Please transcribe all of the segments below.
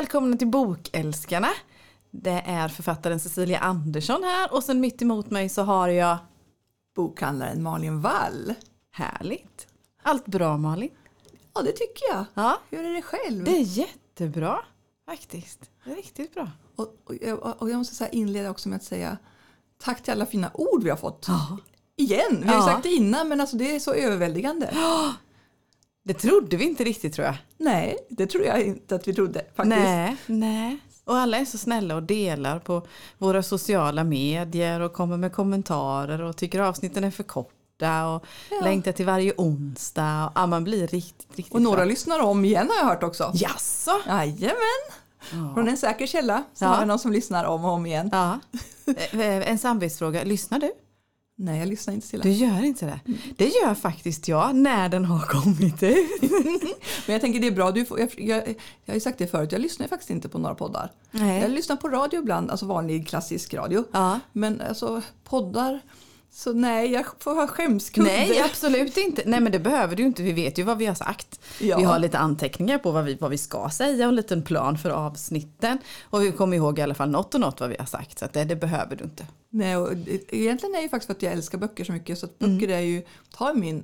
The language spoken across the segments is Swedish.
välkomna till Bokälskarna. Det är författaren Cecilia Andersson här och sen mitt emot mig så har jag Bokhandlaren Malin Wall. Härligt. Allt bra Malin? Ja, det tycker jag. Ja, Hur är det själv? det är jättebra faktiskt. Det är riktigt bra. Och, och, jag- och jag måste inleda också med att säga tack till alla fina ord vi har fått. Ja. Igen, vi har ju Ja. sagt det innan men alltså det är så överväldigande. Det trodde vi inte riktigt tror jag. Nej, det tror jag inte att vi trodde faktiskt. Nej, nej. Och alla är så snälla och delar på våra sociala medier och kommer med kommentarer och tycker avsnitten är för korta och Ja. längtar till varje onsdag. Och, ja, man blir riktigt, riktigt Och några bra. lyssnar om igen har jag hört också. Jaså? Jajamän, från en säker källa så Ja. har jag någon som lyssnar om och om igen. Ja. Eh, En samvetsfråga, lyssnar du? Nej, jag lyssnar inte till Du det. gör inte det? Det gör faktiskt jag när den har kommit ut. Men jag tänker det är bra, du får, jag, jag, jag har ju sagt det förut, jag lyssnar faktiskt inte på några poddar. Nej. Jag lyssnar på radio ibland, alltså vanlig klassisk radio. Ja. Men alltså poddar, så nej, jag får ha skämskudde. Nej, absolut inte. Nej, men det behöver du inte. Vi vet ju vad vi har sagt. Ja. Vi har lite anteckningar på vad vi, vad vi ska säga och en liten plan för avsnitten. Och vi kommer ihåg i alla fall något och något vad vi har sagt. Så det, det behöver du inte. Nej, och egentligen är det ju faktiskt för att jag älskar böcker så mycket så att böcker Mm. är ju, tar min,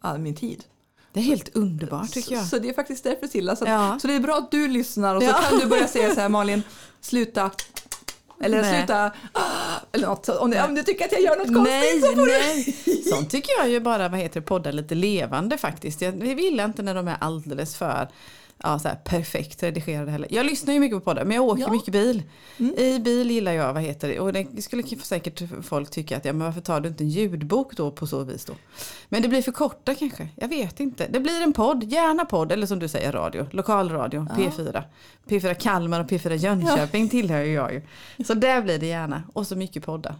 all min tid. Det är helt underbart tycker jag. Så, så det är faktiskt därför Silla. Så, att, Ja. så det är bra att du lyssnar och så Ja. kan du börja säga så här Malin, sluta. Eller Nej. sluta, ah, eller något. Om, du- om du tycker att jag gör något konstigt Nej, så får du... nej. Sånt tycker jag ju bara, vad heter det, poddar lite levande faktiskt. Jag jag gillar inte när de är alldeles för ja, så här, perfekt redigerade heller. Jag lyssnar ju mycket på poddar men jag åker Ja. mycket bil. Mm. I bil gillar jag, vad heter det, och det skulle säkert folk tycka att ja men varför tar du inte en ljudbok då på så vis då? Men det blir för korta kanske, jag vet inte. Det blir en podd, gärna podd eller som du säger radio, lokalradio, P4. P4 Kalmar och P4 Jönköping tillhör ju jag ju. Så där blir det gärna och så mycket poddar.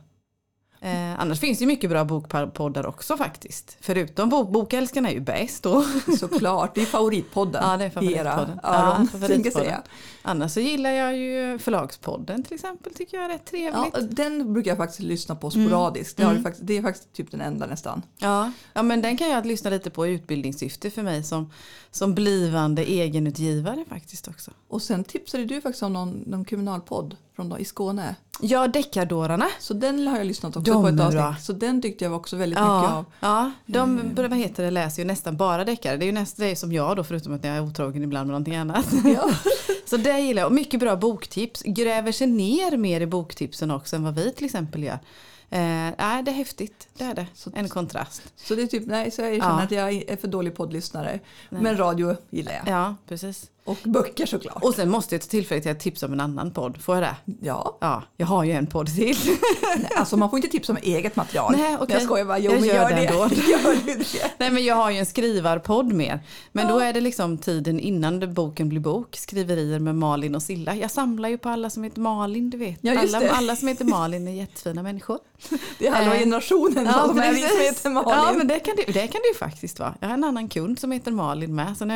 Eh, annars finns det mycket bra bokpoddar också faktiskt. Förutom bok, Bokälskarna är ju bäst då. Såklart, det är favoritpodden. Ja, det är favoritpodden. era Ja, säga. Annars så gillar jag ju Förlagspodden till exempel. Tycker jag är rätt trevligt. Ja, den brukar jag faktiskt lyssna på Mm. sporadiskt. Det, har det, faktiskt, det är faktiskt typ den enda nästan. Ja, ja men den kan jag lyssna lite på i utbildningssyfte för mig som, som blivande egenutgivare faktiskt också. Och sen tipsade du faktiskt om någon, någon kriminalpodd från, i Skåne. Ja, Deckardårarna. Så den har jag lyssnat också De på ett avsnitt. bra. Så den tyckte jag också väldigt mycket Ja, av. ja, de vad heter det, läser ju nästan bara deckare. Det är ju nästan det som jag då förutom att jag är otrogen ibland med någonting annat. Ja. Så det gillar jag. Och mycket bra boktips. Gräver sig ner mer i boktipsen också än vad vi till exempel gör. Eh, nej, det är häftigt. Det är det. Så- En kontrast. Så det är typ, nej, så jag erkänner Ja. att jag är för dålig poddlyssnare. Men radio gillar jag. Ja, precis. Och böcker såklart. Och sen måste jag ta tillfället till att tipsa om en annan podd. Får jag det? Ja, Ja, jag har ju en podd till. nej, alltså man får inte tipsa om eget material. Nej, okej. Jag skojar bara, jo Jag men gör gör det ändå. Gör det? Nej men jag har ju en skrivarpodd mer. Men då Ja. är det liksom tiden innan boken blir bok. Skriverier med Malin och Silla. Jag samlar ju på alla som heter Malin, du vet. Ja, alla, det. alla som heter Malin är jättefina människor. Det är halva Eh, generationen som är vi som heter Malin. Ja men det kan, det, det kan det ju faktiskt vara. Jag har en annan kund som heter Malin med. Så när,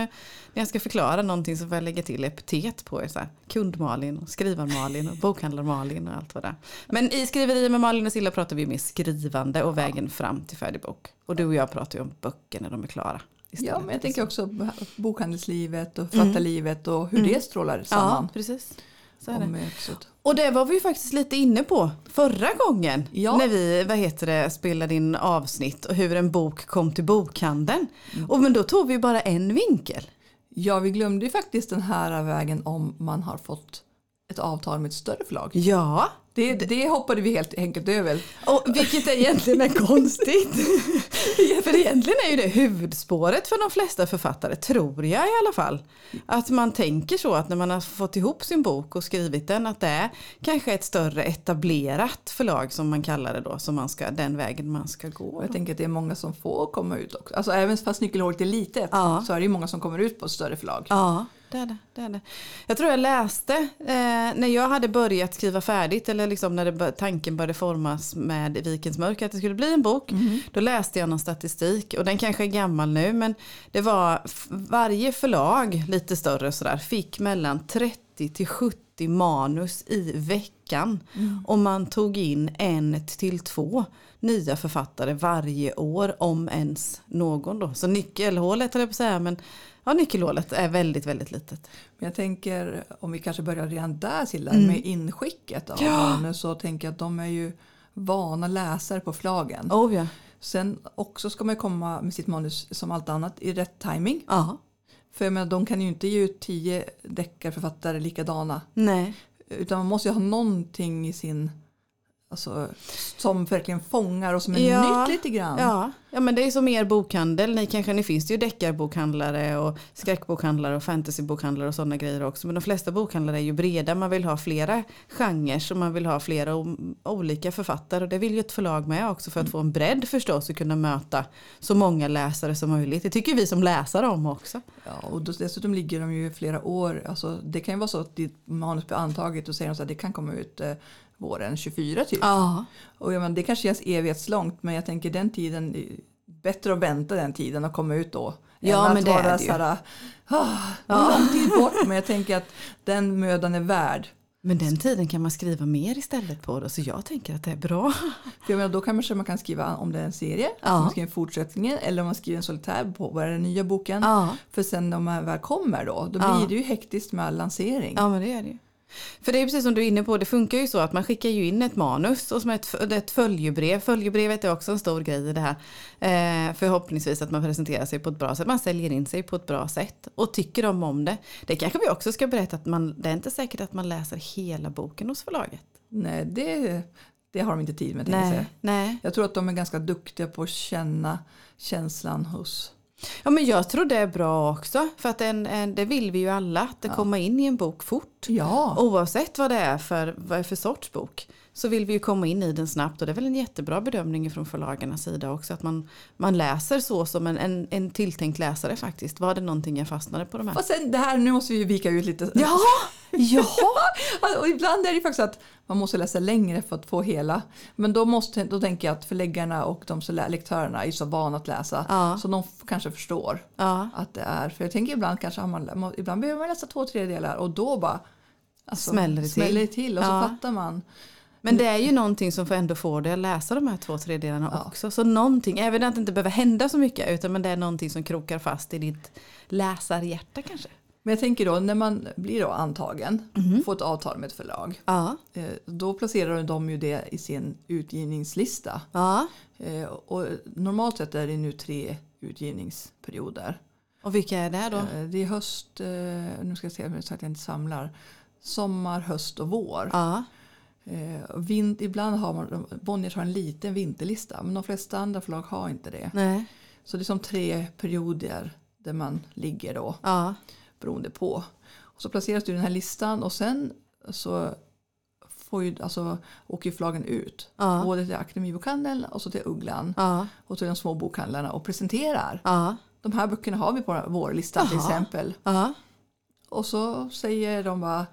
när jag ska förklara någonting så får jag lägga till epitet på. Så här, Kund-Malin, och skrivar-Malin och bokhandlar-Malin och allt vad det är. Men i skriverier med Malin och Silla pratar vi mer skrivande och vägen fram till färdig bok. Och du och jag pratar ju om böcker när de är klara. Ja, men jag tänker också bokhandelslivet och författarlivet och hur det strålar samman. Mm. Ja, precis. Det. Och det var vi ju faktiskt lite inne på förra gången. Ja. När vi vad heter det, spelade in avsnitt och hur en bok kom till bokhandeln. Och men då tog vi bara en vinkel. Ja, vi glömde ju faktiskt den här vägen om man har fått ett avtal med ett större förlag. Ja, det, det hoppade vi helt enkelt över. och vilket egentligen är konstigt. För egentligen är ju det huvudspåret för de flesta författare, tror jag i alla fall. Att man tänker så att när man har fått ihop sin bok och skrivit den att det är kanske ett större etablerat förlag som man kallar det då, som man ska, den vägen man ska gå. Jag tänker att det är många som får komma ut också. Alltså även fast nyckelhålet är litet Ja. så är det ju många som kommer ut på ett större förlag. Ja, det är det. det, är det. Jag tror jag läste eh, när jag hade börjat skriva färdigt eller liksom när det, tanken började formas med Vikens mörker att det skulle bli en bok. Då läste jag någon statistik och den kanske är gammal nu men det var varje förlag lite större sådär fick mellan 30 till 70 80 manus i veckan. Mm. Och man tog in en till två nya författare varje år om ens någon då. Så nyckelhålet höll jag på att säga men ja, nyckelhålet är väldigt väldigt litet. Men jag tänker om vi kanske börjar redan där Silla Mm. med inskicket av Ja. manus så tänker jag att de är ju vana läsare på förlagen. Oh ja. Sen också ska man komma med sitt manus som allt annat i rätt timing. Ja. För menar, de kan ju inte ge ut tio deckarförfattare likadana. Nej. Utan man måste ju ha någonting i sin Alltså, som verkligen fångar och som är Ja. nytt lite grann. Ja. ja men det är som er bokhandel. Ni kanske, ni finns det ju deckarbokhandlare och skräckbokhandlare och fantasybokhandlare och sådana grejer också. Men de flesta bokhandlare är ju breda. Man vill ha flera genrer och man vill ha flera olika författare. Och det vill ju ett förlag med också för att få en bredd förstås och kunna möta så många läsare som möjligt. Det tycker vi som läsare om också. Ja, och dessutom ligger de ju flera år. Alltså, det kan ju vara så att ditt manus blir antaget och säger att det kan komma ut eh, våren 24 typ. Ja. Och jag menar, det kanske känns evighetslångt men jag tänker den tiden, är bättre att vänta den tiden och komma ut då. Ja, än men att det är vara det ju. såhär, ah, lång tid bort. Men jag tänker att den mödan är värd. Men den tiden kan man skriva mer istället på då. Så jag tänker att det är bra. För jag menar, då kanske man kan skriva om det är en serie, Ja. att man skriver fortsättningen eller om man skriver en solitär på vad är den nya boken. Ja. För sen när man väl kommer då, då Ja. blir det ju hektiskt med lansering. Ja men det är det ju. För det är precis som du är inne på, det funkar ju så att man skickar ju in ett manus och som ett, ett följebrev. Följebrevet är också en stor grej i det här. Eh, förhoppningsvis att man presenterar sig på ett bra sätt, man säljer in sig på ett bra sätt och tycker de om det. Det kanske vi också ska berätta att man, det är inte säkert att man läser hela boken hos förlaget. Nej, det, det har de inte tid med. tänker jag säga. Nej, nej. Jag tror att de är ganska duktiga på att känna känslan hos Ja men jag tror det är bra också. För att en, en, det vill vi ju alla, att det kommer in i en bok fort. Ja, Oavsett vad det är för, vad är för sorts bok så vill vi ju komma in i den snabbt och det är väl en jättebra bedömning från förlagarnas sida också att man, man läser så som en, en, en tilltänkt läsare faktiskt. Var det någonting jag fastnade på de här? och sen det här, nu måste vi ju vika ut lite. Ja, ja, och ibland är det ju faktiskt att man måste läsa längre för att få hela. Men då, måste, då tänker jag att förläggarna och de som lektörerna är så vana att läsa. Ja. Så de kanske förstår ja. att det är. För jag tänker ibland kanske har man- ibland behöver man läsa två tredjedelar och då bara alltså, Smäller det till. smäller det till och Ja. så fattar man. Men det är ju någonting som får ändå få dig att läsa de här två tredjedelarna Ja. också. Så någonting, även att det inte behöver hända så mycket utan men det är någonting som krokar fast i ditt läsarhjärta kanske. Men jag tänker då när man blir då antagen, Mhm. får ett avtal med ett förlag. Ja, eh, Då placerar de ju det i sin utgivningslista. ja. Eh, Och normalt sett är det nu tre utgivningsperioder. Och vilka är det då? Eh, Det är höst, nu ska jag se så att jag inte samlar. Sommar, höst och vår. Ja, Eh, och Vin, ibland har man, Bonniers har en liten vinterlista men de flesta andra förlag har inte det. nej, Så det är som tre perioder där man ligger då ja, beroende på. Och så placeras du i den här listan och sen så får ju, alltså, åker ju förlagen ut. Ja. Både till Akademibokhandeln och så till Ugglan ja, och till de små bokhandlarna och presenterar. ja, De här böckerna har vi på vår lista till Jaha. exempel. Och så säger de bara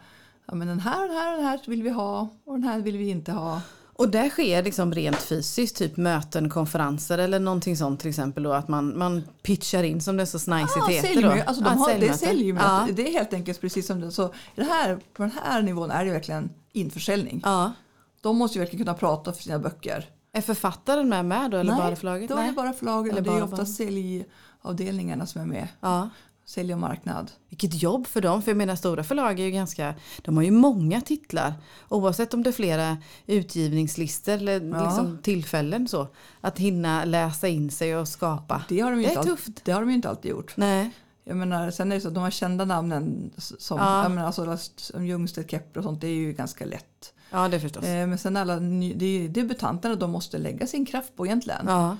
ja, men den här, den här, den här vill vi ha och den här vill vi inte ha. Och där sker liksom rent fysiskt, typ möten, konferenser eller någonting sånt till exempel då att man, man pitchar in som det så snajsigt Ja, heter då. alltså de Ja, har, det är säljmöten. säljmöte. Ja, Det är helt enkelt precis som det. Så det här, på den här nivån är det verkligen införsäljning. ja. De måste ju verkligen kunna prata för sina böcker. Är författaren med med då eller bara förlaget? då är det bara förlaget Eller och det är bara ofta bara- säljavdelningarna som är med. Ja. Sälj och marknad. Vilket jobb för dem, för jag menar stora förlag är ju ganska, de har ju många titlar. Oavsett om det är flera utgivningslistor eller Ja. liksom tillfällen så. Att hinna läsa in sig och skapa. Det har de Det inte, är tufft. det har de ju inte alltid gjort. Nej, Jag menar, sen är det så att de här kända namnen som, Ja. jag menar, alltså, som Ljungstedt, Kepler och sånt, det är ju ganska lätt. ja det förstås. Eh, men sen alla det är ju debutanterna de måste lägga sin kraft på egentligen. Ja,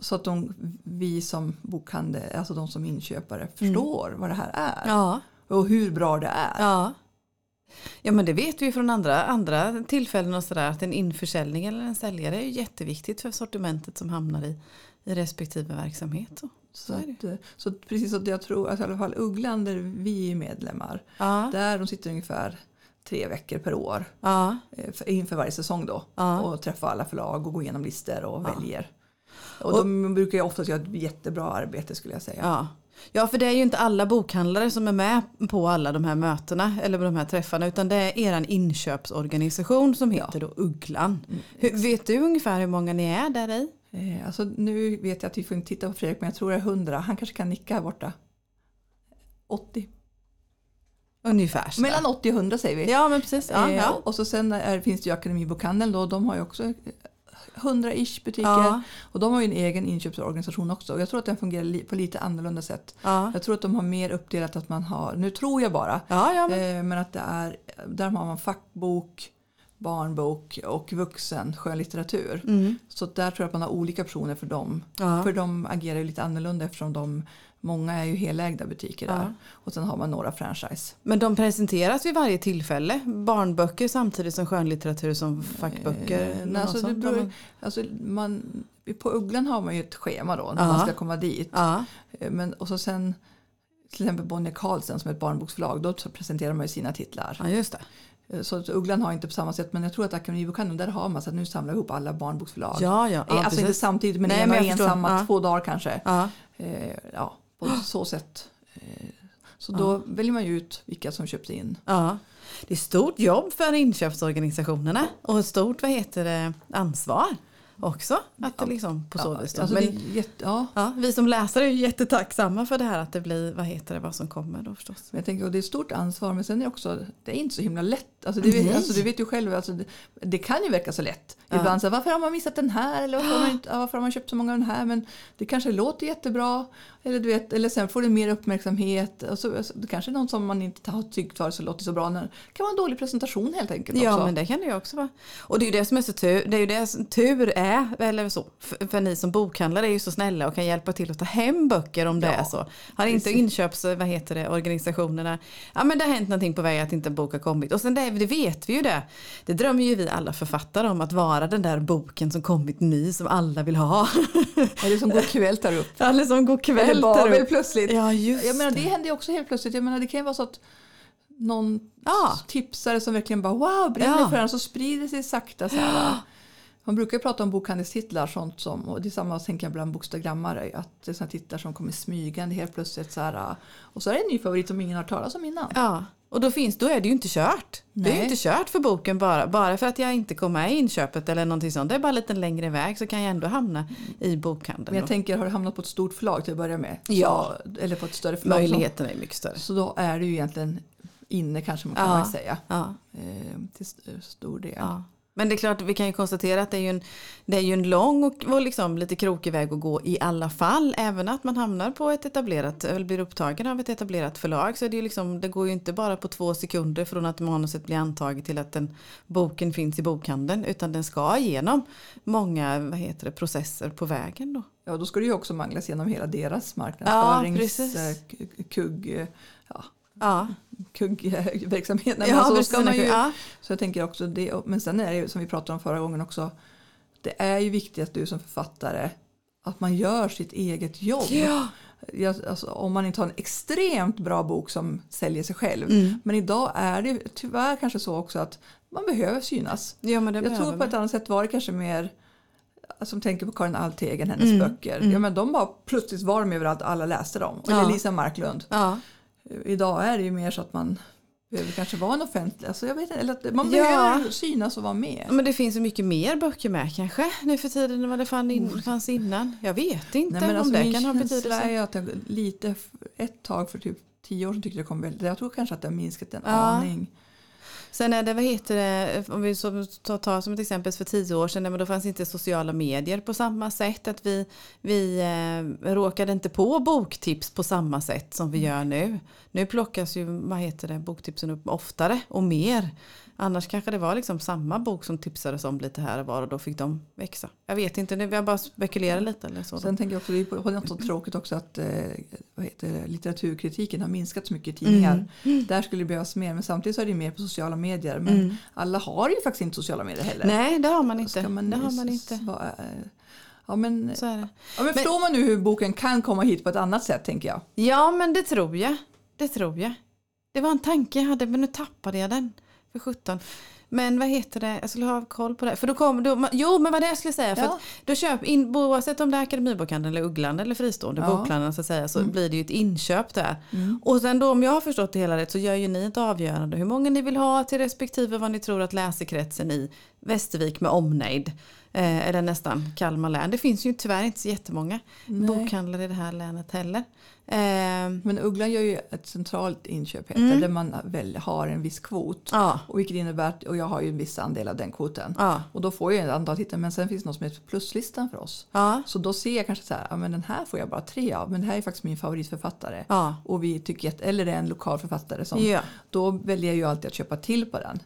Så att de, vi som bokhandel, alltså de som inköpare, förstår vad det här är. Mm. ja, Och hur bra det är. ja. Ja men det vet vi från andra, andra tillfällen och sådär att en införsäljning eller en säljare är jätteviktigt för sortimentet som hamnar i, i respektive verksamhet. Så. Så, att, eh, så precis att jag tror att i alla fall Ugglan där vi är medlemmar. Ja, Där de sitter ungefär tre veckor per år. ja, eh, för- Inför varje säsong då. Och träffa alla förlag och gå igenom listor och väljer. Och, de brukar ju oftast göra ett jättebra arbete skulle jag säga. ja. Ja, för det är ju inte alla bokhandlare som är med på alla de här mötena eller de här träffarna utan det är er inköpsorganisation som heter då Ugglan. Hur, vet du ungefär hur många ni är där i? Eh, alltså, nu vet jag att vi får inte titta på Fredrik men jag tror det är 100. Han kanske kan nicka här borta. 80. Ungefär. sådär. Mellan 80 och 100 säger vi. Ja, men precis. Ja, Eh, ja. Och så sen är, finns det ju Akademibokhandeln då. De har ju också 100-ish butiker. Ja. Och de har ju en egen inköpsorganisation också. Och jag tror att den fungerar li- på lite annorlunda sätt. Ja. Jag tror att de har mer uppdelat att man har, nu tror jag bara, Ja, men, eh, men att det är, där har man fackbok, barnbok och vuxen skönlitteratur. mm. Så där tror jag att man har olika personer för dem. För de agerar ju lite annorlunda eftersom de, många är ju helägda butiker där. Ja. Och sen har man några franchise. Men de presenteras vid varje tillfälle. Barnböcker samtidigt som skönlitteratur som fackböcker. Eh, nej, alltså, beror, alltså, man, på Ugglan har man ju ett schema då när Ja. man ska komma dit. Ja, Eh, Men, och så sen till exempel Bonnier Carlsen som är ett barnboksförlag, då presenterar man ju sina titlar. ja, just det. Eh, Så Ugglan har inte på samma sätt, men jag tror att Akademibokhandeln, där har man så att nu samlar vi ihop alla barnboksförlag. Ja, ja. Eh, ja alltså inte precis. samtidigt, men Nej, en men ensamma, Ja. två dagar kanske. Ja. Eh, ja, på så sätt. Eh, så då väljer man ju ut vilka som köps in. Ja. Det är stort jobb för inköpsorganisationerna och stort vad heter det, ansvar också. Att det liksom på så Ja, vis. alltså jätte, ja, ja, vi som läsare är jättetacksamma för det här att det blir vad heter det, vad som kommer då förstås. Jag tänker, och det är stort ansvar men sen är det också, det är inte så himla lätt. Alltså, det vet, alltså, du vet ju själv, alltså, det, det kan ju verka så lätt. Ibland så här, varför har man missat den här? Eller varför har, man varför har man köpt så många av den här? Men det kanske låter jättebra. Eller, du vet, eller sen får det mer uppmärksamhet. Alltså, alltså, det kanske någon som man inte har tyckt var så låter så bra. Det kan vara en dålig presentation helt enkelt Ja också. men det kan det ju också vara. Och det är ju det som är så tur, det är ju det som tur är, eller så, för, för ni som bokhandlare är ju så snälla och kan hjälpa till att ta hem böcker om det Ja, är så. Har inte inköps, vad heter det, organisationerna, ja men det har hänt någonting på väg att inte en bok har kommit. Och sen det, det vet vi ju det, det drömmer ju vi alla författare om att vara den där boken som kommit ny som alla vill ha. Eller som går kväll tar upp. Eller som går kväll Där Babel plötsligt. Ja just Jag menar, det det. händer ju också helt plötsligt. Jag menar, det kan ju vara så att någon Ja. tipsare som verkligen bara wow, brinner Ja. för den så sprider sig sakta så här. Man brukar ju prata om bokhandelstitlar sånt som, och det är samma tänker jag bland bokstagrammare, att det är såna titlar som kommer smygande helt plötsligt så här. Och så är det en ny favorit som ingen har talas om innan. Ja, och då, finns, då är det ju inte kört. Det är Nej. ju inte kört för boken bara, bara för att jag inte kom med i inköpet eller någonting sånt. Det är bara en liten längre väg så kan jag ändå hamna i bokhandeln. Men jag då. tänker, har du hamnat på ett stort förlag till att börja med? Ja. Så, eller på ett större förlag. Möjligheterna är mycket större. Så då är det ju egentligen inne kanske man kan Ja. säga. Ja, Eh, till st- stor del. ja. Men det är klart, vi kan ju konstatera att det är ju en, det är ju en lång och, och liksom lite krokig väg att gå i alla fall. Även att man hamnar på ett etablerat, eller blir upptagen av ett etablerat förlag. Så är det, ju liksom, det går ju inte bara på två sekunder från att manuset blir antaget till att den boken finns i bokhandeln. Utan den ska igenom många vad heter det, processer på vägen då. Ja, då ska det ju också manglas genom hela deras Ja, marknadsförings, precis. k- kugg, eh, ja, Ja, kuggverksamhet. Nej, ja men så, precis. ska man ju, ja. så jag tänker också det, men sen är det ju som vi pratade om förra gången också, det är ju viktigt att du som författare, att man gör sitt eget jobb. Ja. Jag, alltså, om man inte har en extremt bra bok som säljer sig själv. Mm. Men idag är det tyvärr kanske så också att man behöver synas. ja, men det Jag tror på ett annat sätt var det kanske mer som tänker på Karin Althegen, hennes Mm, böcker. Ja, men de bara plötsligt var de överallt, alla läste dem. Eller Ja. Lisa Marklund. Ja. Idag är det ju mer så att man behöver kanske vara en offentlig, alltså jag vet inte, eller att man Ja. behöver synas och vara med. Men det finns så mycket mer böcker med kanske nu för tiden än vad det fann in, fanns innan. Jag vet inte Nej, men alltså, om det kan ha betydelse. är att jag lite, ett tag för typ tio år sedan tyckte jag kom väldigt, jag tror kanske att det har minskat en Ja. aning. Sen är det, vad heter det, eh, om vi tar, tar som ett exempel för tio år sedan, men då fanns inte sociala medier på samma sätt. Att vi, vi eh, råkade inte på boktips på samma sätt som vi gör nu. Nu plockas ju, vad heter det, boktipsen upp oftare och mer. Annars kanske det var liksom samma bok som tipsades om lite här och var och då fick de växa. Jag vet inte, nu jag bara spekulerar lite eller så. Sen tänker jag också, det är något så tråkigt också att eh, vad heter det, litteraturkritiken har minskat så mycket i tidningar. Där skulle det behövas mer, men samtidigt så är det mer på sociala medier. Men Mm. alla har ju faktiskt inte sociala medier heller. Nej, det har man inte. Man, det har man inte. vara, Ja men, Så är det. ja, men förstår man nu hur boken kan komma hit på ett annat sätt tänker jag. Ja, men det tror jag. Det tror jag. Det var en tanke jag hade, men nu tappade jag den. För sjutton. Men vad heter det, jag skulle ha koll på det. För då kommer, då, jo men vad det jag skulle säga. För Ja. då köp in, oavsett om det är Akademibokhandeln eller Ugglan eller fristående Ja. bokhandeln så, att säga, så Mm. blir det ju ett inköp där. Mm. Och sen då om jag har förstått det hela rätt så gör ju ni ett avgörande hur många ni vill ha till respektive vad ni tror att läsekretsen i Västervik med omnejd eh, eller nästan Kalmar län. Det finns ju tyvärr inte så jättemånga Nej. bokhandlare i det här länet heller. Eh, Men Ugglan gör ju ett centralt inköp heter, Mm. där man väl har en viss kvot. ja, Och vilket innebär att och jag har ju en viss andel av den kvoten. ja, Och då får jag ett antal tittare men sen finns det något som heter pluslistan för oss. ja, Så då ser jag kanske så här, ja, men den här får jag bara tre av men det här är faktiskt min favoritförfattare. Och vi tycker att, eller det är en lokal författare som, då väljer jag ju alltid att köpa till på den.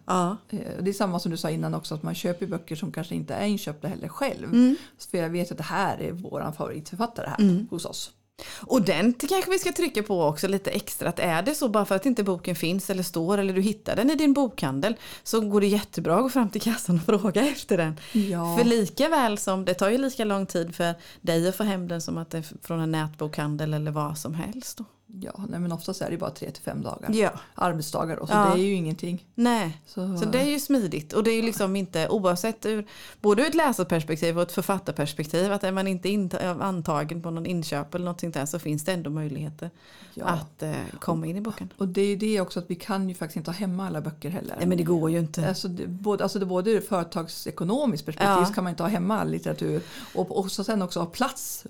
Eh, Det är samma som du sa innan också att man köper böcker som kanske inte är inköpta heller själv. Mm. För jag vet att det här är våran favoritförfattare här Mm. hos oss. Och den kanske vi ska trycka på också lite extra. Att är det så bara för att inte boken finns eller står eller du hittar den i din bokhandel så går det jättebra att gå fram till kassan och fråga efter den. Ja. För lika väl som det tar ju lika lång tid för dig att få hem den som att det är från en nätbokhandel eller vad som helst. Då. Ja, nej, men oftast är det bara tre till fem dagar. Ja, Arbetsdagar då, så Ja. det är ju ingenting. nej. Så, Så det är ju smidigt och det är ju liksom inte oavsett ur både ur ett läsarperspektiv och ett författarperspektiv att är man inte int- antagen på någon inköp eller något sånt där så finns det ändå möjligheter ja. att eh, komma in i boken. Och det är ju det också att vi kan ju faktiskt inte ha hemma alla böcker heller. Nej men det går ju inte. Alltså, det, både, alltså det, både ur företagsekonomiskt perspektiv Ja. så kan man inte ha hemma all litteratur. Och, och så sen också ha plats.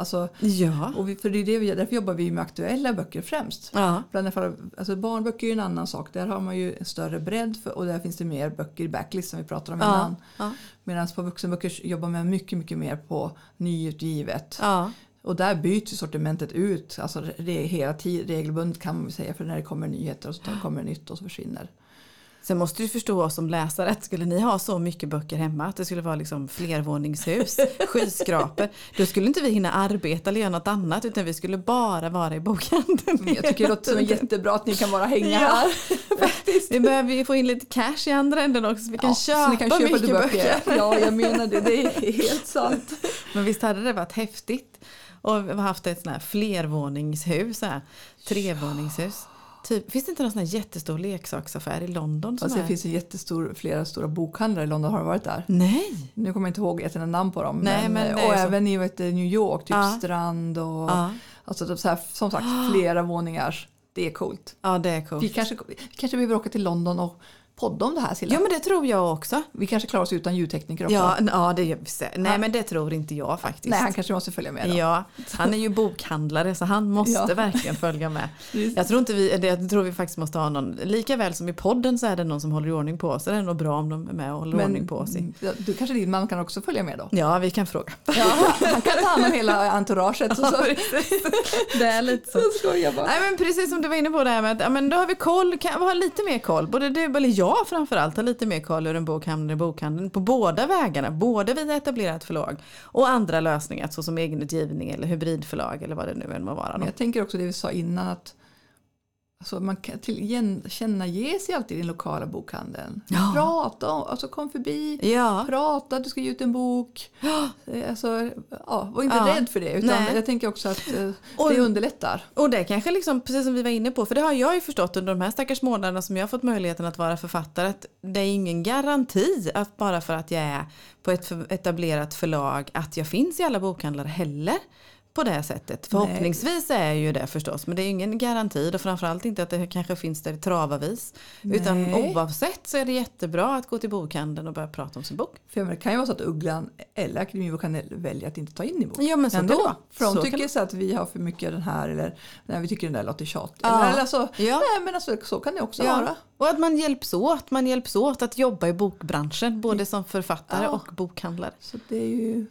Alltså, Ja. och vi, för det är det vi, därför jobbar vi med aktuella böcker främst. Ja. Bland annat för, alltså barnböcker är en annan sak. Där har man ju en större bredd för, och där finns det mer böcker i backlist som vi pratade om Ja. innan. Ja. Medan på vuxenböcker jobbar man mycket, mycket mer på nyutgivet. Ja. Och där byts sortimentet ut alltså är hela tiden regelbundet kan man säga för när det kommer nyheter och så kommer det nytt och så försvinner. Sen måste du förstå oss som läsare att skulle ni ha så mycket böcker hemma att det skulle vara liksom flervåningshus, skyskrapor. Då skulle inte vi hinna arbeta eller göra något annat utan vi skulle bara vara i bokhandeln. Jag tycker det låter som jättebra att ni kan bara hänga Ja. här. Faktiskt. Vi behöver ju få in lite cash i andra änden också så vi kan Ja, köpa, så ni kan köpa mycket lite böcker. Ja, jag menar det. Det är helt sant. Men visst hade det varit häftigt och vi har haft ett sånt här flervåningshus, så här, trevåningshus. Typ, finns det inte någon sån här jättestor leksaksaffär i London? Alltså, det finns en jättestor, flera stora bokhandlare i London. Har du varit där? Nej! Nu kommer jag inte ihåg jätterna namn på dem. Nej, men är och även i vet, New York, typ Ja. Strand och Ja, alltså, typ så här, som sagt flera våningar. Det är coolt. ja det är coolt. Vi kanske, vi kanske behöver åka till London och podda om det här Silla. Ja men det tror jag också. Vi kanske klarar oss utan ljudtekniker också. Ja, ja det gör vi säkert. Nej men det tror inte jag faktiskt. Nej, han kanske måste följa med då. Ja, han är ju bokhandlare så han måste Ja. verkligen följa med. Jag tror, inte vi, det- jag tror vi faktiskt måste ha någon, lika väl som i podden så är det någon som håller i ordning på oss. Så det är nog bra om de är med och håller ordning på oss. du kanske din man kan också följa med då? Ja, vi kan fråga. Ja, han kan ta hand om hela entouraget. Så, så. Det är lite så. så skojar bara. Nej men precis som du var inne på det här med att ja, men då har vi koll, kan vi ha lite mer koll, både du eller jag framförallt har lite mer koll hur en bok hamnar i bokhandeln på båda vägarna, både via etablerat förlag och andra lösningar såsom egenutgivning eller hybridförlag eller vad det nu än må vara. Då. jag tänker också det vi sa innan att alltså man kan tillkännage sig alltid i den lokala bokhandeln. Ja. Prata om, alltså kom förbi, Ja, prata du ska ge ut en bok. Eh, Alltså, ja, var inte Ja. rädd för det. Utan Nej. jag tänker också att eh, Och- det underlättar. och det kanske liksom, precis som vi var inne på, för det har jag ju förstått under de här stackars månaderna som jag har fått möjligheten att vara författare, att det är ingen garanti att bara för att jag är på ett etablerat förlag att jag finns i alla bokhandlar heller. På det sättet. Förhoppningsvis är ju det förstås. Men det är ingen garanti och framförallt inte att det kanske finns där travavis. Utan Nej. oavsett så är det jättebra att gå till bokhandeln och börja prata om sin bok. För det kan ju vara så att Ugglan eller Akademibokhandeln väljer att inte ta in i boken. Ja men så kan det Ändå. vara. För de Så tycker så att vi har för mycket den här eller nej, vi tycker den där låter tjatig. Ja. Eller, alltså, Ja. Nej men alltså, så kan det också Ja. vara. Och att man hjälps åt. Man hjälps åt att jobba i bokbranschen. Både som författare Ja. och bokhandlare. Så det är ju...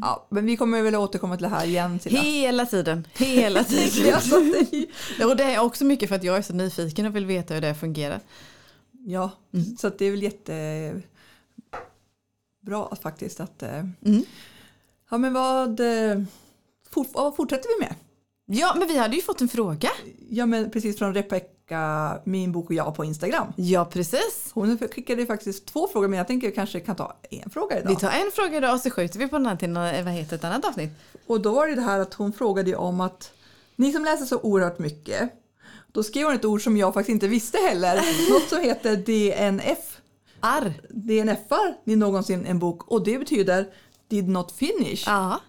Ja, men vi kommer väl återkomma till det här igen. Silla. Hela tiden. Hela tiden. Och det är också mycket för att jag är så nyfiken och vill veta hur det fungerar. ja, Mm. så det är väl jättebra faktiskt att... eh, Mm. Ja men vad, eh, vad fortsätter vi med? Ja, men vi hade ju fått en fråga. Ja men precis från Rebecka, min bok och jag på Instagram. Ja, precis. Hon skickade faktiskt två frågor men jag tänker jag kanske kan ta en fråga idag. Vi tar en fråga idag och så skjuter vi på den här till något, vad heter ett annat avsnitt. Och då var det det här att hon frågade ju om att ni som läser så oerhört mycket. Då skrev hon ett ord som jag faktiskt inte visste heller. Något som heter DNF. Arr. DNFar ni någonsin en bok och det betyder did not finish. Ja.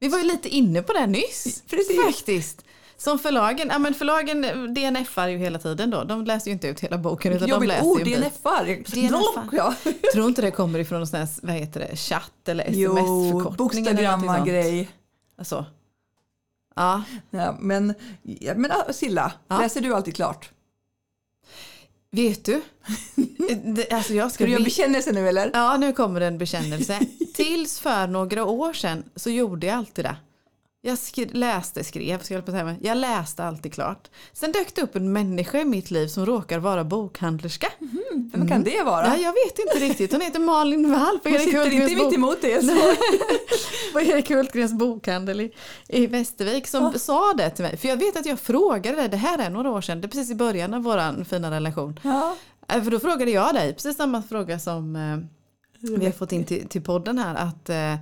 Vi var ju lite inne på det nyss. Precis. Faktiskt. Som förlagen, ja men förlagen DNFar ju hela tiden då. De läser ju inte ut hela boken utan de Jobbigt läser ord, ju en bit. DNFar. DNFar. Ja. Tror inte det kommer ifrån någon sån här, vad heter det, chatt eller sms-förkortning eller någonting bokstagramma-grej. Alltså. Ja, Ja, men, ja, men Silla, Ja. läser du alltid klart? vet du? Alltså jag Ska du göra vi- bekännelse nu eller? Ja, nu kommer en bekännelse. Tills för några år sedan så gjorde jag alltid det. Jag skri- läste, skrev, ska jag, på säga, jag läste alltid klart. Sen dök det upp en människa i mitt liv som råkar vara bokhandlerska. Vem kan det vara? Ja, jag vet inte riktigt. Hon heter Malin Wall på Hon Erik sitter inte mitt emot. Så. på Erik Hultgrens bokhandel i, i Västervik som sa det till mig. För jag vet att jag frågade dig, det här är några år sedan, det är precis i början av vår fina relation. Ja. Eh, För då frågade jag dig, precis samma fråga som eh, vi har fått in till, till podden här, att eh,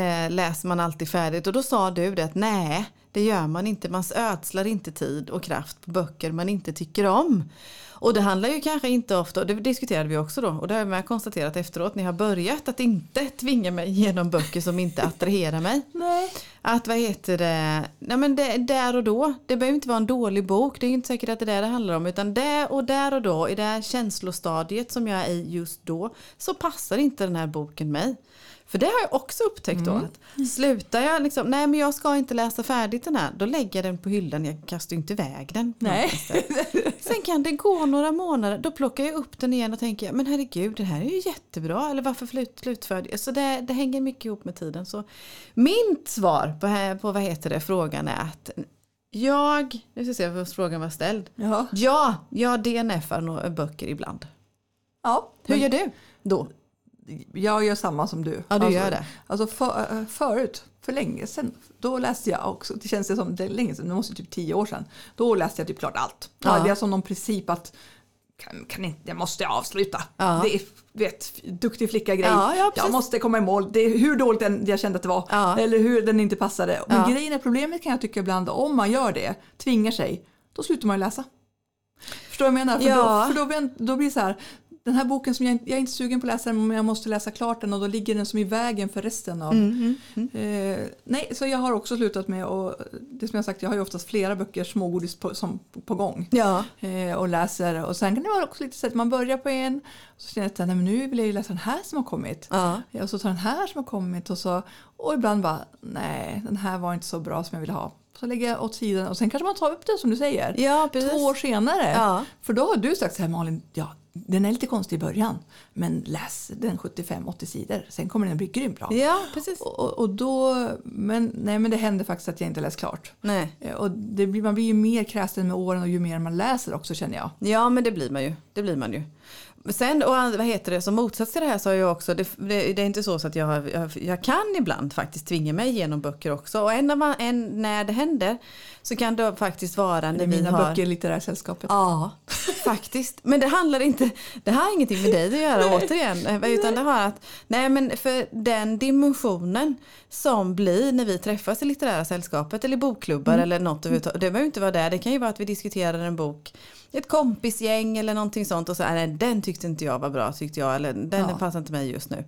eh, läser man alltid färdigt? Och då sa du det att nej, det gör man inte. Man ödslar inte tid och kraft på böcker man inte tycker om. Och det handlar ju kanske inte ofta, och det diskuterade vi också då, och det har jag med konstaterat efteråt, ni har börjat att inte tvinga mig genom böcker som inte attraherar mig. Nej. Att vad heter det, nej men det, där och då, det behöver inte vara en dålig bok, det är inte säkert att det är det det handlar om, utan där och där och då, i det här känslostadiet som jag är i just då, så passar inte den här boken mig. För det har jag också upptäckt då, att slutar jag liksom, nej men jag ska inte läsa färdigt den här, då lägger jag den på hyllan, jag kastar inte iväg den. Nej. Sen kan det gå några månader, då plockar jag upp den igen och tänker, men herregud, det här är ju jättebra, eller varför slut, slutförd? Så det, det hänger mycket ihop med tiden. Så mitt svar på, här- på vad heter det, frågan är att jag, nu ska se vad frågan var ställd. Ja. Ja, jag DNFar böcker ibland. ja. Hur gör du då? Jag gör samma som du. Ja, du alltså, gör det. Alltså för, äh, förut, för länge sedan, då läste jag också, det känns det som det är länge sedan, det måste typ tio år sedan. Då läste jag typ klart allt. Då Ja. hade jag som någon princip att kan, kan inte, jag måste avsluta. Ja. Det är vet, duktig flicka-grej. Ja, ja, jag måste komma i mål. Det är hur dåligt den, jag kände att det var. Ja. Eller hur den inte passade. Men grejen är, problemet kan jag tycka ibland, om man gör det, tvingar sig, då slutar man läsa. Förstår du vad jag menar? För, Ja. då, för då, då blir det så här, den här boken som jag, jag är inte sugen på att läsa den men jag måste läsa klart den och då ligger den som i vägen för resten av... Mm, Eh, nej, så jag har också slutat med och det som jag sagt, jag har ju oftast flera böcker smågodis på, som, på gång. Ja. Eh, och läser och sen kan det vara också lite så att man börjar på en och så känner jag att nej, men nu vill jag ju läsa den här som har kommit. Ja. Och så tar den här som har kommit och så och ibland bara nej den här var inte så bra som jag ville ha. Så lägger jag åt sidan och sen kanske man tar upp det som du säger. Ja. Två år senare. Ja. För då har du sagt så här Malin, ja den är lite konstig i början men läs den 75-80 sidor sen kommer den bli grymt bra. Ja, precis. Och, och- då, men, nej men det händer faktiskt att jag inte läst klart. Nej. Eh, Och det blir, man blir ju mer kräsen med åren och ju mer man läser också känner jag. Ja men det blir man ju. Det blir man ju. Sen och vad heter det, som motsats till det här så har jag också, det, det, det är inte så, så att jag, jag, jag kan ibland faktiskt tvinga mig igenom böcker också. Och en, man- en, när det händer så kan det faktiskt vara Det när är vi mina har... böcker i litterära sällskapet. Ja, faktiskt. Men det handlar inte, det har ingenting med dig att göra återigen. eh, Utan det har att, nej men för den dimensionen som blir när vi träffas i litterära sällskapet eller i bokklubbar eller något överhuvudtaget. Det behöver inte vara där, det kan ju vara att vi diskuterar en bok ett kompisgäng eller någonting sånt och så, nej den tyckte inte jag var bra tyckte jag eller den Ja. passar inte mig just nu.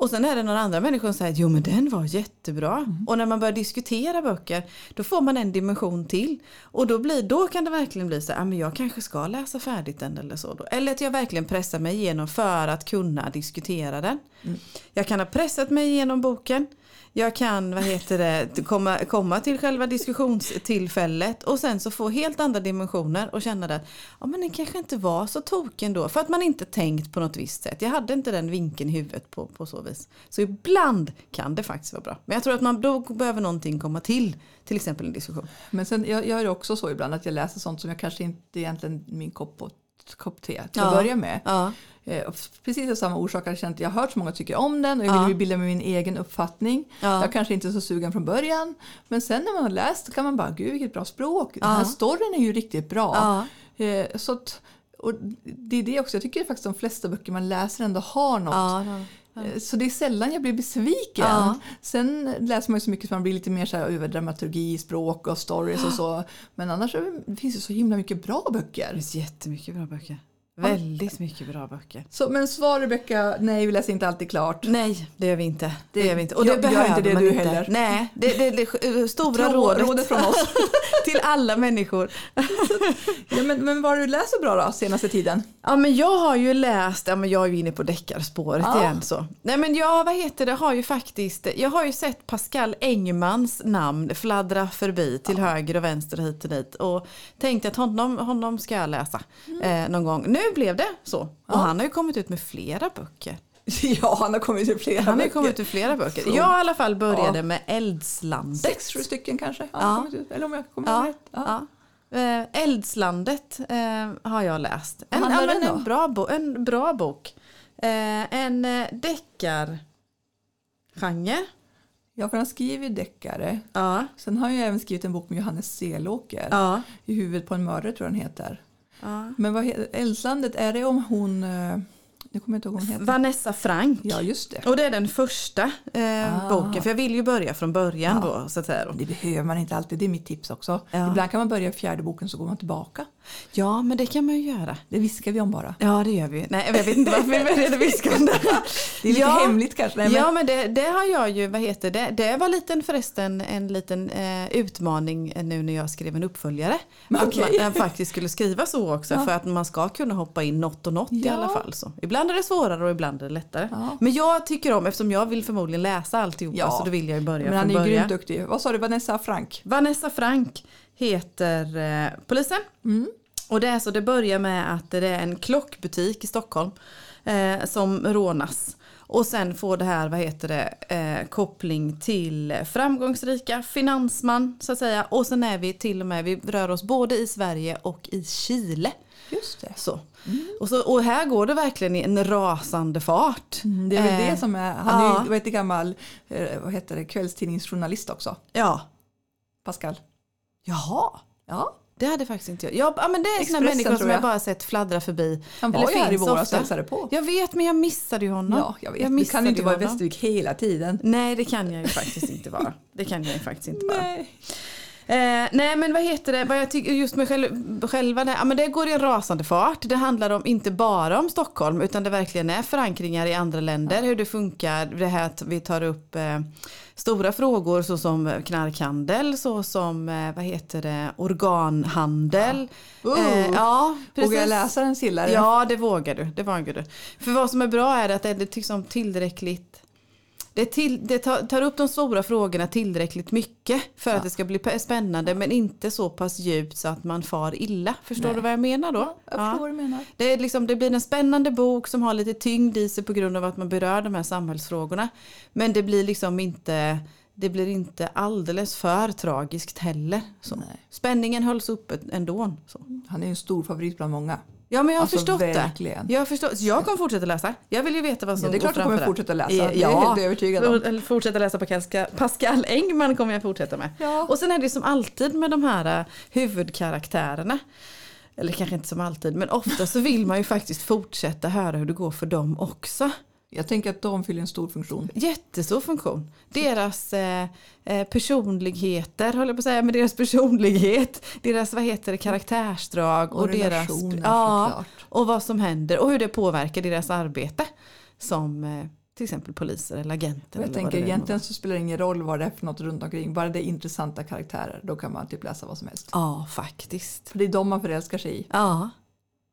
Och sen är det några andra människor som säger jo men den var jättebra. Och när man börjar diskutera böcker då får man en dimension till. Och då, blir, då kan det verkligen bli så här, "Ah, men jag kanske ska läsa färdigt den eller så. Då. Eller att jag verkligen pressar mig igenom för att kunna diskutera den. Jag kan ha pressat mig igenom boken. Jag kan vad heter det, komma, komma till själva diskussionstillfället och sen så få helt andra dimensioner och känna att ja, men det kanske inte var så token då. För att man inte tänkt på något visst sätt. Jag hade inte den vinkeln i huvudet på, på så vis. Så ibland kan det faktiskt vara bra. Men jag tror att man då behöver någonting komma till. Till exempel en diskussion. Men sen, jag, jag gör också så ibland att jag läser sånt som jag kanske inte egentligen min kopp, på- kopp te till Ja. att börja med. Ja, Eh, och precis av samma orsak har jag känt att jag har hört så många tycker om den och jag Ja. vill ju bilda mig min egen uppfattning. Ja. Jag kanske inte är så sugen från början men sen när man har läst kan man bara gud vilket bra språk. Den Ja. här storyn är ju riktigt bra. Ja. Eh, så att, och det är det också, jag tycker faktiskt de flesta böcker man läser ändå har något. Eh, Så det är sällan jag blir besviken. Ja. Sen läser man ju så mycket så man blir lite mer så här över dramaturgi, språk och stories och så. Men annars finns det så himla mycket bra Det böcker. finns jättemycket bra böcker. Väldigt mycket bra böcker. Så, men svar Rebecka, nej vi läser inte alltid klart. Nej, det gör vi inte. Det, Det- gör vi inte. Och jag- det gör behöver inte det man du inte. heller. Nej, det, det, det, stora Trå- rådet, rådet från oss. till alla människor. Ja, men, men vad har du läst så bra då senaste tiden? Ja men jag har ju läst, ja men jag är ju inne på deckarspåret Ja. igen så. Nej men jag, vad heter det, har ju faktiskt, jag har ju sett Pascal Engmans namn fladdra förbi till höger och vänster hit och dit. Och tänkte att honom, honom ska jag läsa eh, någon gång. Nu blev det så. Och han har ju kommit ut med flera böcker. Ja, han har kommit till flera Han har böcker. kommit ut med flera böcker. Från- Jag i alla fall började Ja. med Eldslandet. Sex, sju stycken kanske. Ja, ut. Eller om jag kommer Ja, rätt. Ja. Eh, Eldslandet eh, har jag läst. En, ja, men en, bra, bo, en bra bok. Eh, en eh, deckargenre. ja, för han skriver ju deckare. Ja. Sen har ju även skrivit en bok med Johannes Selåker. Ja. I huvudet på en mördare tror jag den heter ja. Men vad heter, Eldslandet, är det om hon... Eh, eh, Nu kommer jag inte ihåg hon heter. Vanessa Frank. Ja, just det. Och det är den första eh, Ah. boken. För jag vill ju börja från början då. Så att säga. Det behöver man inte alltid, det är mitt tips också. Ja. Ibland kan man börja i fjärde boken så går man tillbaka. Ja men det kan man ju göra. Det viskar vi om bara. Ja det gör vi. Nej jag vet inte varför vi började viska om det. Det är lite Ja. hemligt kanske. Nej, men, Ja men det, det har jag ju, vad heter det, det var liten förresten en liten eh, utmaning nu när jag skrev en uppföljare. Att Okej. man jag faktiskt skulle skriva så också Ja. för att man ska kunna hoppa in något och något i Ja. alla fall. Så. Ibland är det svårare och ibland är det lättare. Ja. Men jag tycker om, eftersom jag vill förmodligen läsa alltihopa Ja. så då vill jag ju börja men han är grymt duktig. Vad sa du, Vanessa Frank? Vanessa Frank heter eh, polisen. Mm. Och det är så det börjar med att det är en klockbutik i Stockholm eh, som rånas. Och sen får det här, vad heter det, eh, koppling till framgångsrika finansman så att säga. Och sen är vi till och med, vi rör oss både i Sverige och i Chile. Just det. Så. Och, så, och här går det verkligen i en rasande fart. Det är väl Eh, det som är, han är ja. ju vad heter, gammal eh, vad heter det, kvällstidningsjournalist också. Ja. Pascal. Jaha. Ja, Det hade faktiskt inte jag. Ja, men det är Expressen, människor som jag. jag. bara sett fladdra förbi. han var Eller ju här i våras och på. Jag vet men jag missade ju honom. Ja, jag vet. Jag du kan ju inte vara i. Västervik hela tiden. Nej det kan jag ju faktiskt inte vara. Det kan jag ju faktiskt inte vara. Nej. Eh, nej men vad heter det, vad jag tycker just med själv, själva det, ja, men det går i en rasande fart. Det handlar om, inte bara om Stockholm utan det verkligen är förankringar i andra länder. Hur det funkar, det här att vi tar upp eh, stora frågor såsom knarkhandel, såsom eh, vad heter det, organhandel. Ja. Eh, Uh. ja precis. Vågar jag läsa den Silla? Ja, det vågar du. Det vågar du. För vad som är bra är att det är liksom tillräckligt det, till, det tar, upp de stora frågorna tillräckligt mycket för att det ska bli spännande men inte så pass djupt så att man far illa. Förstår Nej. du vad jag menar då? Ja, jag förstår du menar. Det, är liksom, det blir en spännande bok som har lite tyngd i sig på grund av att man berör de här samhällsfrågorna. Men det blir liksom inte, det blir inte alldeles för tragiskt heller. Så. Nej. Spänningen hölls uppe ändå. Så. Han är en stor favorit bland många. Ja men jag har Alltså, förstått verkligen. det. Jag, har förstått, jag kommer fortsätta läsa. Jag vill ju veta vad som Ja, det är klart du kommer fortsätta läsa. det. Det är jag helt övertygad om. Fortsätta läsa på Pascal, Pascal Engman kommer jag fortsätta med. Ja. Och sen är det som alltid med de här eh, huvudkaraktärerna. Eller kanske inte som alltid men ofta så vill man ju faktiskt fortsätta höra hur det går för dem också. Jag tänker att de fyller en stor funktion. Jättestor funktion. Deras eh, eh, personligheter, håller jag på att säga, men deras personlighet, deras vad heter det, karaktärsdrag och, Och deras, ja, såklart. och vad som händer och hur det påverkar deras arbete som eh, till exempel poliser eller agenter. Och jag eller tänker egentligen så spelar det ingen roll vad det är för något runt omkring. Bara det är intressanta karaktärer. Då kan man typ läsa vad som helst. Ja, faktiskt. För det är de man förälskar sig i. Ja,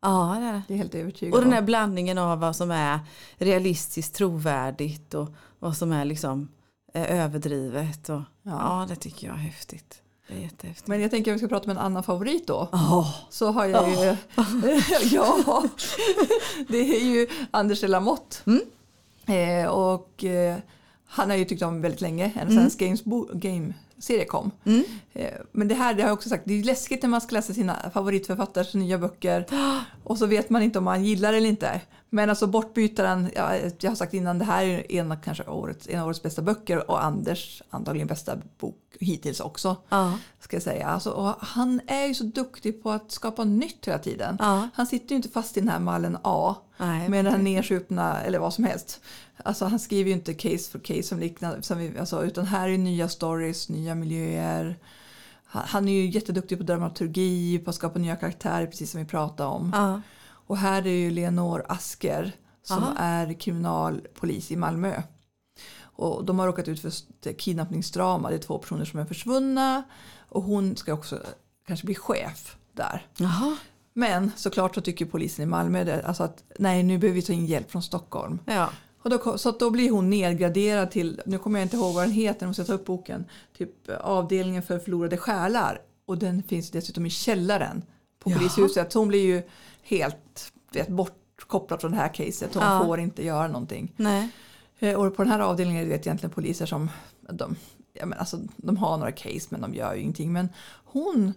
ja det är det. Är helt övertygad Och den här blandningen av vad som är realistiskt trovärdigt och vad som är liksom eh, överdrivet. Och, ja. Ja. det tycker jag är häftigt. Det är jättehäftigt. Men jag tänker att vi ska prata om en annan favorit då. Åh, Så har jag ju... ja, det är ju Anders de Lamotte. Mm. Eh, och eh, han har ju tyckt om väldigt länge. Ända sedan Mm. Games bo- Kom. Mm. Eh, men det här det har jag också sagt, det är läskigt när man ska läsa sina favoritförfattares nya böcker. Och så vet man inte om man gillar det eller inte. Men alltså Bortbytaren, ja, jag har sagt innan, det här är en av, kanske årets, en av årets bästa böcker. Och Anders antagligen bästa bok hittills också. Ja. Ska jag säga. Alltså, han är ju så duktig på att skapa nytt hela tiden. Ja. Han sitter ju inte fast i den här mallen A Nej, med den här nedsupna eller vad som helst. Alltså han skriver ju inte case for case som liknande, som vi, alltså, utan här är nya stories, nya miljöer. Han, han är ju jätteduktig på dramaturgi, på att skapa nya karaktärer precis som vi pratade om. Ja. Och här är ju Leonor Asker som Aha. är kriminalpolis i Malmö. Och de har råkat ut för ett kidnappningsdrama. Det är två personer som är försvunna och hon ska också kanske bli chef där. Jaha. Men såklart så tycker polisen i Malmö det, alltså att nej nu behöver vi ta in hjälp från Stockholm. Ja. Och då, så då blir hon nedgraderad till, nu kommer jag inte ihåg vad den heter, måste jag ta upp boken, typ eh, avdelningen för förlorade själar. Och den finns dessutom i källaren på Jaha. polishuset. Så hon blir ju helt vet, bortkopplad från det här caset. Hon Ja. får inte göra någonting. Nej. Eh, Och på den här avdelningen är det egentligen poliser som de, ja, men alltså, de har några case men de gör ju ingenting. Men hon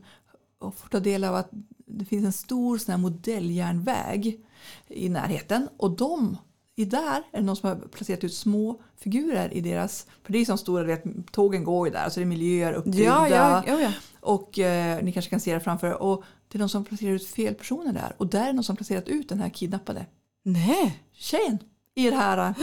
får ta del av att det finns en stor sån här modelljärnväg i närheten och de i där är det någon som har placerat ut små figurer i deras, för det är som stora, vet, tågen går ju där, så det är miljöer uppbyggda. Ja, ja, ja. Och eh, ni kanske kan se det framför er. Och det är någon som placerar ut fel personer där. Och där är någon som placerat ut den här kidnappade Nej. tjejen i det här.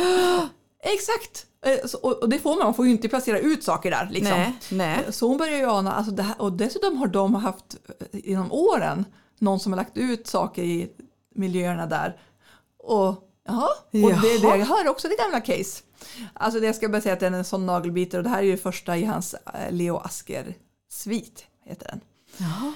Exakt! Eh, Och det får man, man får ju inte placera ut saker där. Liksom. Nej. Nej. Så hon börjar ju ana, alltså här, och dessutom har de haft eh, genom åren någon som har lagt ut saker i miljöerna där. Och Jaha, och det, Jaha. det hör också till gamla case. Alltså det jag ska bara säga att den är en sån nagelbitare och det här är ju det första i hans eh, Leo Asker-svit, heter den. Jaha.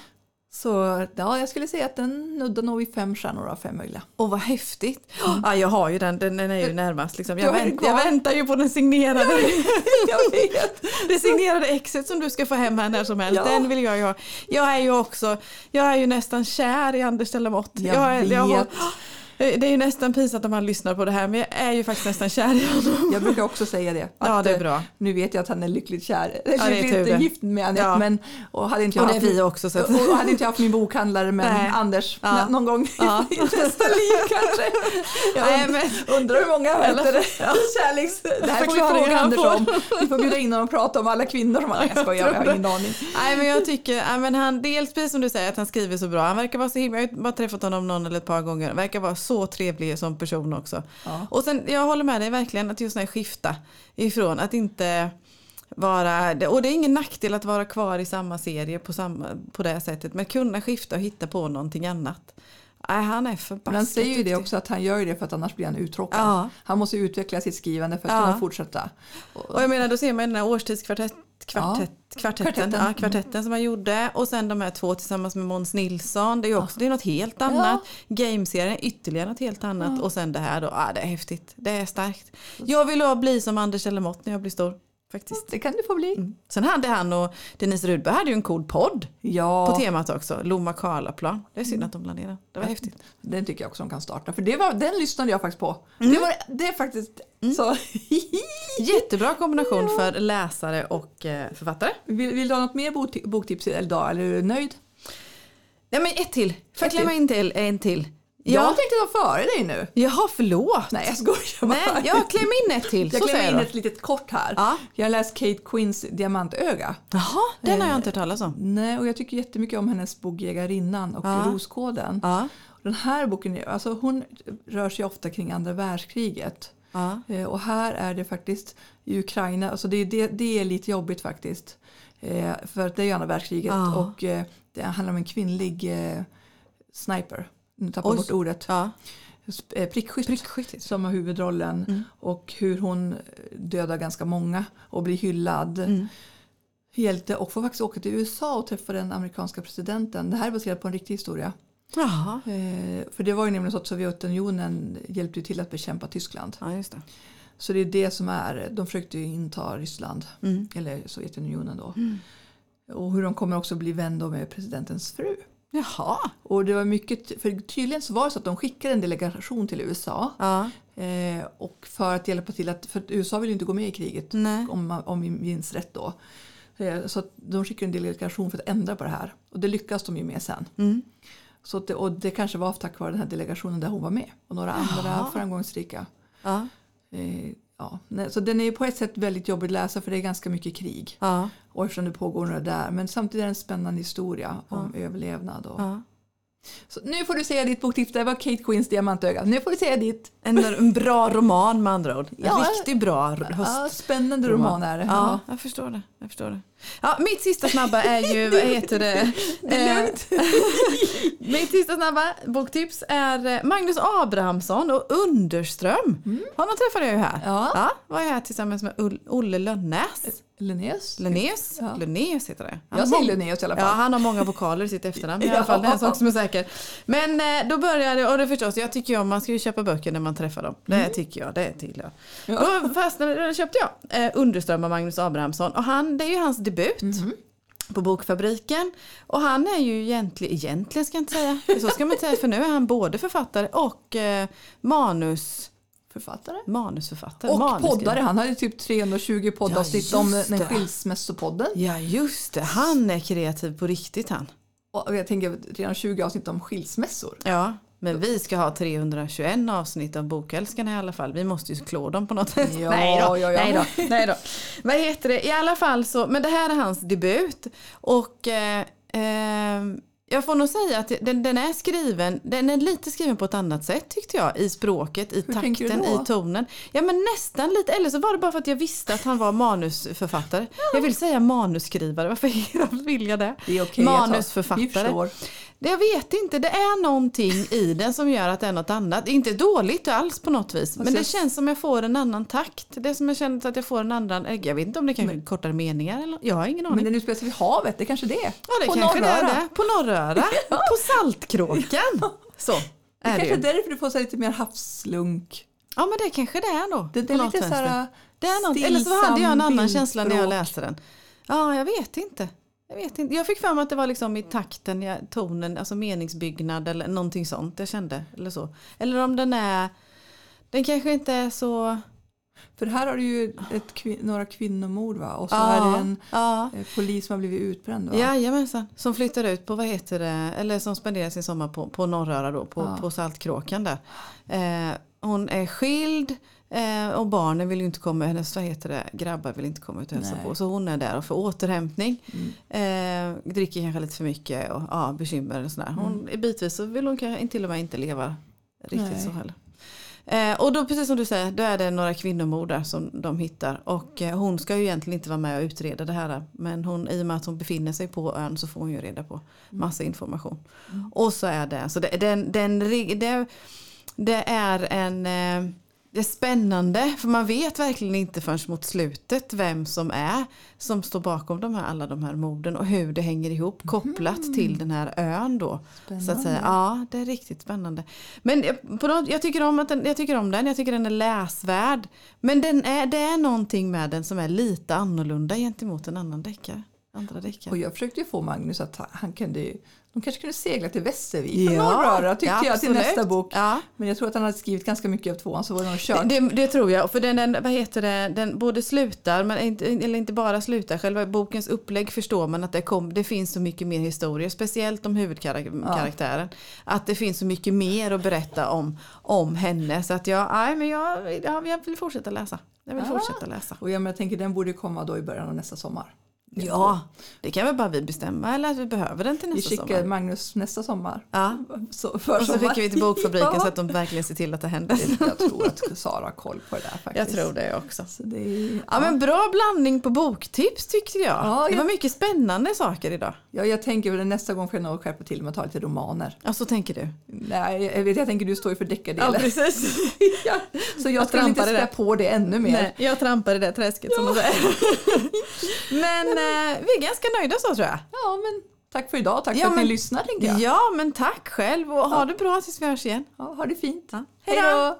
Så ja, jag skulle säga att den nuddar nog vid fem stjärnor av fem möjliga. Och vad häftigt. Ja, jag har ju den, den, den är ju närmast. Liksom. Jag, vänt, jag väntar ju på den signerade. jag vet! Det signerade exet som du ska få hem här när som helst. Ja. Den vill jag ju ha. Jag är ju också, jag är ju nästan kär i Anders Delamotte. Jag är, jag har- vet. Det är ju nästan pinsamt om han lyssnar på det här men jag är ju faktiskt nästan kär i honom. Jag brukar också säga det. Ja, det är eh, bra. Nu vet jag att han är lyckligt kär. det är lyckligt det. gift med Anette. Ja. Men, och hade inte jag Och det är vi också. Så att, Och hade inte jag haft min bokhandlare men Nej. Anders Ja. nå- någon gång Ja. i nästa liv kanske. Jag Nej, men- undrar hur många Eller- heter det? kärleks... Det här får vi fråga Anders om. Vi får bjuda in honom och prata om alla kvinnor som han... Jag skojar, jag har ingen aning. Nej men jag tycker, ja, men han, dels precis som du säger att han skriver så bra. Han verkar vara så himla, jag har bara träffat honom någon eller ett par gånger. Han verkar vara så trevlig som person också. Ja. Och sen, jag håller med dig verkligen att just när skifta ifrån att inte vara, och det är ingen nackdel att vara kvar i samma serie på, samma, på det sättet. Men kunna skifta och hitta på någonting annat. Nej, han är förbaskat Men han säger ju det också att han gör det för att annars blir han uttråkad. Ja. Han måste utveckla sitt skrivande för att Ja. kunna fortsätta. Och, jag menar då ser man den här årstidskvartett kvartett, kvartetten, Kvartetten. Ja, kvartetten som han gjorde och sen de här två tillsammans med Måns Nilsson. Det är också det är något helt annat. Gameserien är ytterligare något helt annat och sen det här då. Ja, det är häftigt. Det är starkt. Jag vill bli som Anders Ellemotte när jag blir stor. Faktiskt. det kan du få bli. Mm. Sen hade han och Denise Rudberg hade ju en cool podd Ja. på temat också. Lomma Karlaplan. Det är synd att de la ner den. Det var häftigt. Den tycker jag också de kan starta. För det var, den lyssnade jag faktiskt på. Mm. Det, var, det är faktiskt så. Jättebra kombination för läsare och eh, författare. vill, vill du ha något mer bokti- boktips idag? Eller är du nöjd? Nej men ett till. Får jag klämma in till en till? Jag Ja. tänkte ta före dig nu. Jaha, förlåt. Nej jag skojar bara. Nej, jag klämmer in ett till. jag klämmer in jag ett litet kort här. Ja. Jag har läst Kate Quinns Diamantöga. Jaha, den har jag inte hört talas om. Nej, och jag tycker jättemycket om hennes bok Jägarinnan och Ja. Roskoden. Ja, Den här boken, är- alltså hon rör sig ofta kring andra världskriget. ja, Eh, Och här är det faktiskt i Ukraina, alltså det, det, det är lite jobbigt faktiskt. Eh, för det är ju andra världskriget och eh, det handlar om en kvinnlig eh, sniper. Nu tappar jag bort ordet. ja. Eh, prickskytt. Prickskytt. Som har huvudrollen Mm. och hur hon dödar ganska många och blir hyllad. Mm. Hjälte och får faktiskt åka till USA och träffa den amerikanska presidenten. Det här är baserat på en riktig historia. Jaha. Eh, för det var ju nämligen så att Sovjetunionen hjälpte till att bekämpa Tyskland. Ja, just det. Så det är det som är, de försökte ju inta Ryssland, Mm. eller Sovjetunionen då. Och hur de kommer också bli vän med presidentens fru. Jaha. Och det var mycket, för tydligen så var det så att de skickade en delegation till USA. Ja. Eh, och för att hjälpa till att, för att USA vill ju inte gå med i kriget Nej. om, om vi minns rätt då. Eh, så de skickade en delegation för att ändra på det här. Och det lyckas de ju med sen. Mm. Så det, och det kanske var tack vare den här delegationen där hon var med. Och några andra Jaha. framgångsrika. Ja. Eh, ja. Så den är ju på ett sätt väldigt jobbig att läsa för det är ganska mycket krig. Ja. Och eftersom det pågår några där. Men samtidigt är det en spännande historia om överlevnad. Och, Ja. Så nu får du säga ditt boktips. Det var Kate Quinns Diamantöga. Nu får du säga ditt. En, en bra roman med andra ord. En Ja. riktigt bra höst. Ja, spännande roman är det. Ja, jag förstår det. Jag förstår det. Ja, mitt sista snabba är ju, vad heter det? Det är Eh, lugnt. mitt sista snabba boktips är eh, Magnus Abrahamsson och Underström. Honom träffade jag ju här. Mm. Ja. Ja, var jag här tillsammans med Olle Lönnäs. Linnaeus. Linnaeus. Ja. Linnaeus heter det. Han Jag säger Linnaeus i alla Ja, fall. han har många vokaler i sitt efternamn i Ja. alla fall. Det är en sak som är säker. Men eh, då började och det förstås, jag tycker om, man ska ju köpa böcker när man träffar dem. Det tycker jag, det tillhör. Mm. Ja. Då fastnade, då köpte jag eh, Underström av Magnus Abrahamsson och han, det är ju hans debut. Mhm. På Bokfabriken. Och han är ju egentligen, egentligen ska jag inte säga, så ska man inte säga för nu är han både författare och eh, manus, Författare. manusförfattare. Och manuskrivare. poddare. Han ju typ 320 poddavsnitt Ja, om den skilsmässopodden. Ja just det, han är kreativ på riktigt han. Och jag tänker 320 avsnitt om skilsmässor. Ja, men vi ska ha 321 avsnitt av Bokälskarna i alla fall. Vi måste ju klå dem på något sätt. Ja, nej, då, ja, ja. nej då, nej då. Vad heter det? I alla fall så, men det här är hans debut. Och eh, eh, jag får nog säga att den, den är skriven, den är lite skriven på ett annat sätt tyckte jag. I språket, i Hur takten, i tonen. Ja men nästan lite, eller så var det bara för att jag visste att han var manusförfattare. Jag vill säga manusskrivare, varför vill jag det? Det okej. Manusförfattare. Jag vet inte, det är någonting i den som gör att det är något annat. Inte dåligt alls på något vis. Men det känns som jag får en annan takt. Det som jag känner att jag får en annan, jag vet inte om det kanske är kortare meningar eller jag har ingen aning. Men den utspelar sig vid havet, det kanske det ja det På kanske det är Norröra. det. På Norröra. På Saltkråkan. Så Det är det kanske är därför du får så lite mer havslunk. Ja men det kanske det är då. Det, det är lite så här Det är något, eller så hade jag en annan känsla när jag läste den. Ja, jag vet inte. Jag, vet inte. jag fick för mig att det var liksom i takten, ja, tonen, alltså meningsbyggnad eller någonting sånt jag kände. Eller så. Eller om den är, den kanske inte är så... För här har du ju ett, några kvinnomord va? Och så är det en ja. eh, polis som har blivit utbränd va? Jajamensan, som flyttar ut på, vad heter det, eller som spenderar sin sommar på, på Norröra då, på, Ja. på Saltkråkan där. Eh, hon är skild eh, och barnen vill ju inte komma, hennes vad heter det, grabbar vill inte komma ut och hälsa Nej. på. Så hon är där och får återhämtning. Mm. Eh, dricker kanske lite för mycket och ja, bekymmer och sådär. Hon, Bitvis så vill hon kanske till och med inte leva riktigt Mm. Nej. så heller. Eh, och då precis som du säger, då är det några kvinnomord där som de hittar. Och eh, hon ska ju egentligen inte vara med och utreda det här. Men hon, i och med att hon befinner sig på ön så får hon ju reda på massa information. Och så är det, så det, den, den, det, det är en eh, det är spännande för man vet verkligen inte förrän mot slutet vem som är som står bakom de här, alla de här morden och hur det hänger ihop kopplat till den här ön då. Så att säga. Ja, det är riktigt spännande. Men jag- på något, jag, tycker om att den, jag tycker om den, jag tycker den är läsvärd. Men den är, det är någonting med den som är lite annorlunda gentemot en annan deckare. Andra deckare. Och jag försökte få Magnus att han- han kunde, de kanske kunde segla till Västervik Ja, Norröra tyckte ja, jag till nästa bok. Ja. Men jag tror att han hade skrivit ganska mycket av tvåan så var det nog kört. Det, det tror jag. För den, den, vad heter det, den både slutar, men inte, eller inte bara slutar. Själva bokens upplägg förstår man att det, kom, det finns så mycket mer historier. Speciellt om huvudkaraktären. Att det finns så mycket mer att berätta om, om henne. Så att jag, nej, men jag, ja, jag vill fortsätta läsa. Jag vill Ah. fortsätta läsa. Och jag, men jag tänker den borde komma då i början av nästa sommar. Ja, det kan väl bara vi bestämma. Eller att vi behöver den till Vi nästa skickar sommar. Magnus nästa sommar. Ja. Så, för Och så sommar. skickar vi till bokfabriken Ja. så att de verkligen ser till att det händer. Jag tror att Sara har koll på det där faktiskt. Jag tror det också. Så det är, Ja, men bra blandning på boktips tyckte jag. Ja, det var mycket spännande saker idag. ja, jag tänker väl nästa gång får jag nog skärpa till mig och ta lite romaner. Ja, så tänker du. Nej, jag, vet, jag tänker du står ju för deckardelen. precis. Ja, så jag Jag ska inte spä det. på det ännu mer. Nej, jag trampar i det träsket som man säger. Men eh, vi är ganska nöjda så tror jag. Ja, men tack för idag. Tack ja, för att men, ni lyssnade. Jag. Ja, men tack själv och ja. ha det bra tills vi hörs igen. Ja, ha det fint. Ja. Hej då!